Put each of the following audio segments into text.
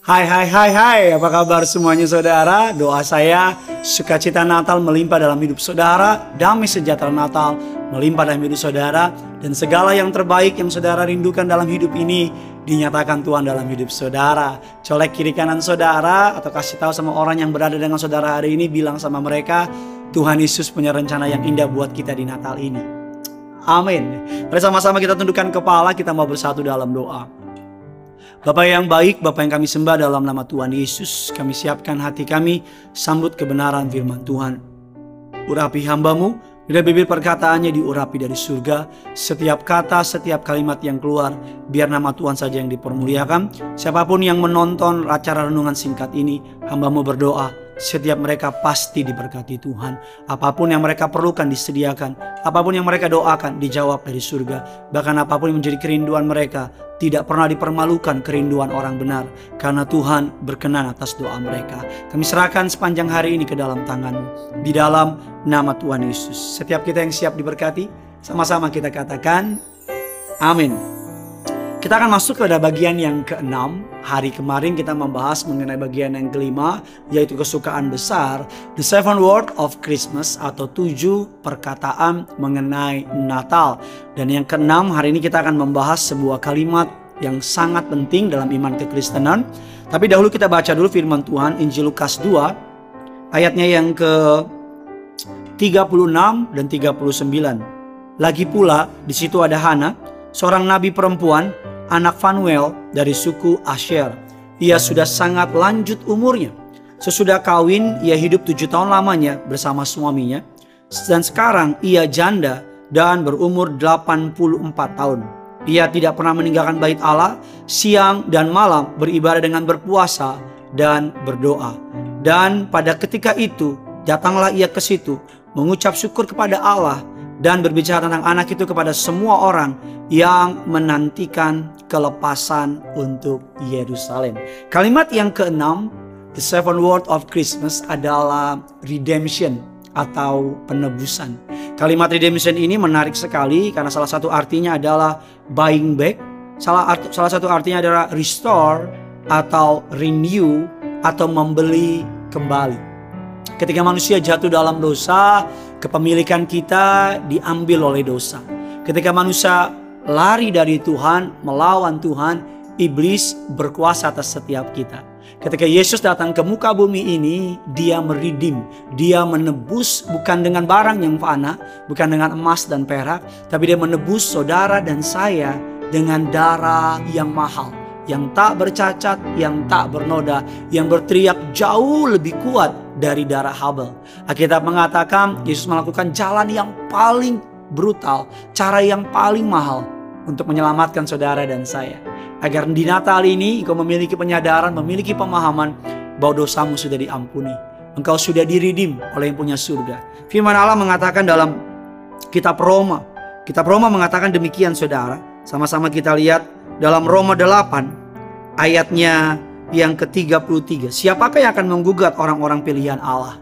Hai hai hai hai, apa kabar semuanya saudara? Doa saya sukacita Natal melimpah dalam hidup saudara, damai sejahtera Natal melimpah dalam hidup saudara, dan segala yang terbaik yang saudara rindukan dalam hidup ini dinyatakan Tuhan dalam hidup saudara. Colek kiri kanan saudara atau kasih tahu sama orang yang berada dengan saudara hari ini, bilang sama mereka, Tuhan Yesus punya rencana yang indah buat kita di Natal ini. Amin. Mari sama-sama kita tundukkan kepala, kita mau bersatu dalam doa. Bapak yang baik, Bapak yang kami sembah dalam nama Tuhan Yesus, kami siapkan hati kami sambut kebenaran firman Tuhan. Urapi hambamu, bila bibir perkataannya diurapi dari surga, setiap kata, setiap kalimat yang keluar, biar nama Tuhan saja yang dipermuliakan. Siapa pun yang menonton acara renungan singkat ini, hambamu berdoa, setiap mereka pasti diberkati Tuhan. Apa pun yang mereka perlukan disediakan. Apa pun yang mereka doakan dijawab dari surga. Bahkan apa pun yang menjadi kerinduan mereka tidak pernah dipermalukan kerinduan orang benar. Karena Tuhan berkenan atas doa mereka. Kami serahkan sepanjang hari ini ke dalam tanganmu. Di dalam nama Tuhan Yesus. Setiap kita yang siap diberkati. Sama-sama kita katakan. Amin. Kita akan masuk pada bagian yang keenam. Hari kemarin kita membahas mengenai bagian yang kelima, yaitu kesukaan besar, the seven word of Christmas atau tujuh perkataan mengenai Natal. Dan yang keenam, hari ini kita akan membahas sebuah kalimat yang sangat penting dalam iman kekristenan. Tapi dahulu kita baca dulu firman Tuhan, Injil Lukas 2, ayatnya yang ke 36 dan 39. Lagi pula di situ ada Hana, seorang nabi perempuan anak Fanuel dari suku Asher. Ia sudah sangat lanjut umurnya. Sesudah kawin, ia hidup tujuh tahun lamanya bersama suaminya. Dan sekarang ia janda dan berumur 84 tahun. Ia tidak pernah meninggalkan bait Allah, siang dan malam beribadah dengan berpuasa dan berdoa. Dan pada ketika itu, datanglah ia ke situ, mengucap syukur kepada Allah dan berbicara tentang anak itu kepada semua orang yang menantikan kelepasan untuk Yerusalem. Kalimat yang keenam, the seven word of Christmas adalah redemption atau penebusan. Kalimat redemption ini menarik sekali karena salah satu artinya adalah buying back, salah art, salah satu artinya adalah restore atau renew atau membeli kembali. Ketika manusia jatuh dalam dosa, kepemilikan kita diambil oleh dosa. Ketika manusia lari dari Tuhan, melawan Tuhan, iblis berkuasa atas setiap kita. Ketika Yesus datang ke muka bumi ini, dia meridim, dia menebus bukan dengan barang yang fana, bukan dengan emas dan perak, tapi dia menebus saudara dan saya dengan darah yang mahal yang tak bercacat, yang tak bernoda, yang berteriak jauh lebih kuat dari darah Habel. Alkitab mengatakan Yesus melakukan jalan yang paling brutal, cara yang paling mahal untuk menyelamatkan saudara dan saya. Agar di Natal ini engkau memiliki penyadaran, memiliki pemahaman bahwa dosamu sudah diampuni. Engkau sudah diridim oleh yang punya surga. Firman Allah mengatakan dalam kitab Roma. Kitab Roma mengatakan demikian saudara. Sama-sama kita lihat dalam Roma 8 ayatnya yang ke-33. Siapakah yang akan menggugat orang-orang pilihan Allah?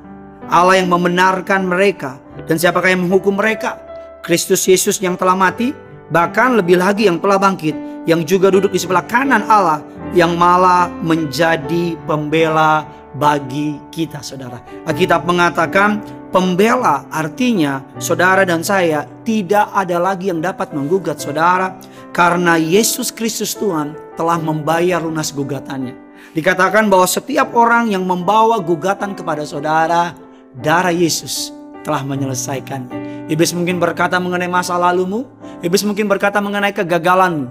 Allah yang membenarkan mereka dan siapakah yang menghukum mereka? Kristus Yesus yang telah mati, bahkan lebih lagi yang telah bangkit, yang juga duduk di sebelah kanan Allah, yang malah menjadi pembela bagi kita saudara. Alkitab mengatakan pembela artinya saudara dan saya tidak ada lagi yang dapat menggugat saudara karena Yesus Kristus Tuhan telah membayar lunas gugatannya. Dikatakan bahwa setiap orang yang membawa gugatan kepada saudara, darah Yesus telah menyelesaikannya. Iblis mungkin berkata mengenai masa lalumu, iblis mungkin berkata mengenai kegagalanmu,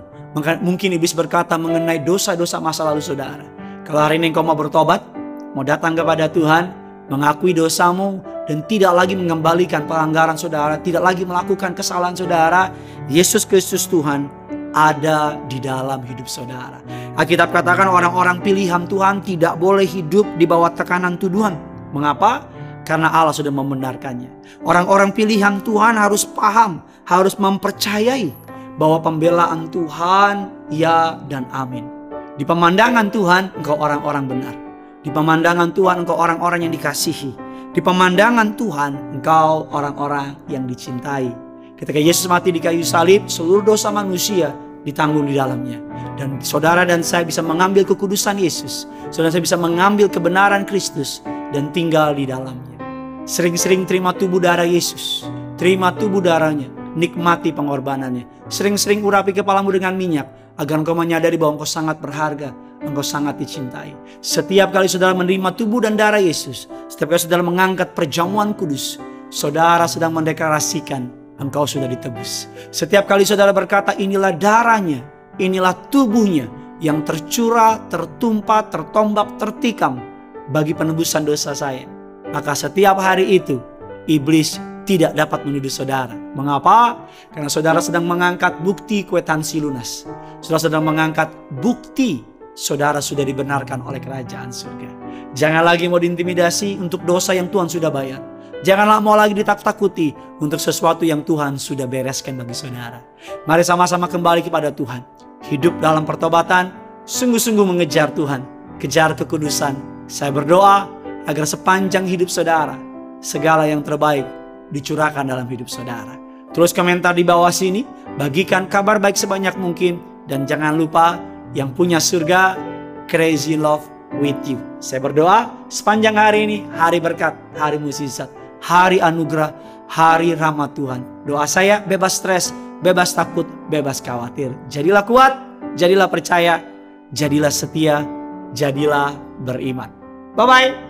mungkin iblis berkata mengenai dosa-dosa masa lalu saudara. Kalau hari ini engkau mau bertobat, mau datang kepada Tuhan, mengakui dosamu, dan tidak lagi mengembalikan pelanggaran saudara, tidak lagi melakukan kesalahan saudara, Yesus Kristus Tuhan ada di dalam hidup saudara. Alkitab katakan orang-orang pilihan Tuhan tidak boleh hidup di bawah tekanan tuduhan. Mengapa? Karena Allah sudah membenarkannya. Orang-orang pilihan Tuhan harus paham, harus mempercayai bahwa pembelaan Tuhan ya dan amin. Di pemandangan Tuhan engkau orang-orang benar. Di pemandangan Tuhan engkau orang-orang yang dikasihi. Di pemandangan Tuhan engkau orang-orang yang dicintai. Ketika Yesus mati di kayu salib, seluruh dosa manusia ditanggung di dalamnya. Dan saudara dan saya bisa mengambil kekudusan Yesus. Saudara saya bisa mengambil kebenaran Kristus dan tinggal di dalamnya. Sering-sering terima tubuh darah Yesus. Terima tubuh darahnya. Nikmati pengorbanannya. Sering-sering urapi kepalamu dengan minyak. Agar engkau menyadari bahwa engkau sangat berharga. Engkau sangat dicintai. Setiap kali saudara menerima tubuh dan darah Yesus. Setiap kali saudara mengangkat perjamuan kudus. Saudara sedang mendeklarasikan engkau sudah ditebus. Setiap kali saudara berkata inilah darahnya. Inilah tubuhnya yang tercurah, tertumpah, tertombak, tertikam bagi penebusan dosa saya maka setiap hari itu iblis tidak dapat menuduh saudara. Mengapa? Karena saudara sedang mengangkat bukti kwetansi lunas. Saudara sedang mengangkat bukti saudara sudah dibenarkan oleh kerajaan surga. Jangan lagi mau diintimidasi untuk dosa yang Tuhan sudah bayar. Janganlah mau lagi ditakut-takuti untuk sesuatu yang Tuhan sudah bereskan bagi saudara. Mari sama-sama kembali kepada Tuhan. Hidup dalam pertobatan, sungguh-sungguh mengejar Tuhan. Kejar kekudusan. Saya berdoa agar sepanjang hidup saudara segala yang terbaik dicurahkan dalam hidup saudara. Terus komentar di bawah sini, bagikan kabar baik sebanyak mungkin dan jangan lupa yang punya surga crazy love with you. Saya berdoa sepanjang hari ini hari berkat, hari musisat, hari anugerah, hari rahmat Tuhan. Doa saya bebas stres, bebas takut, bebas khawatir. Jadilah kuat, jadilah percaya, jadilah setia, jadilah beriman. Bye bye.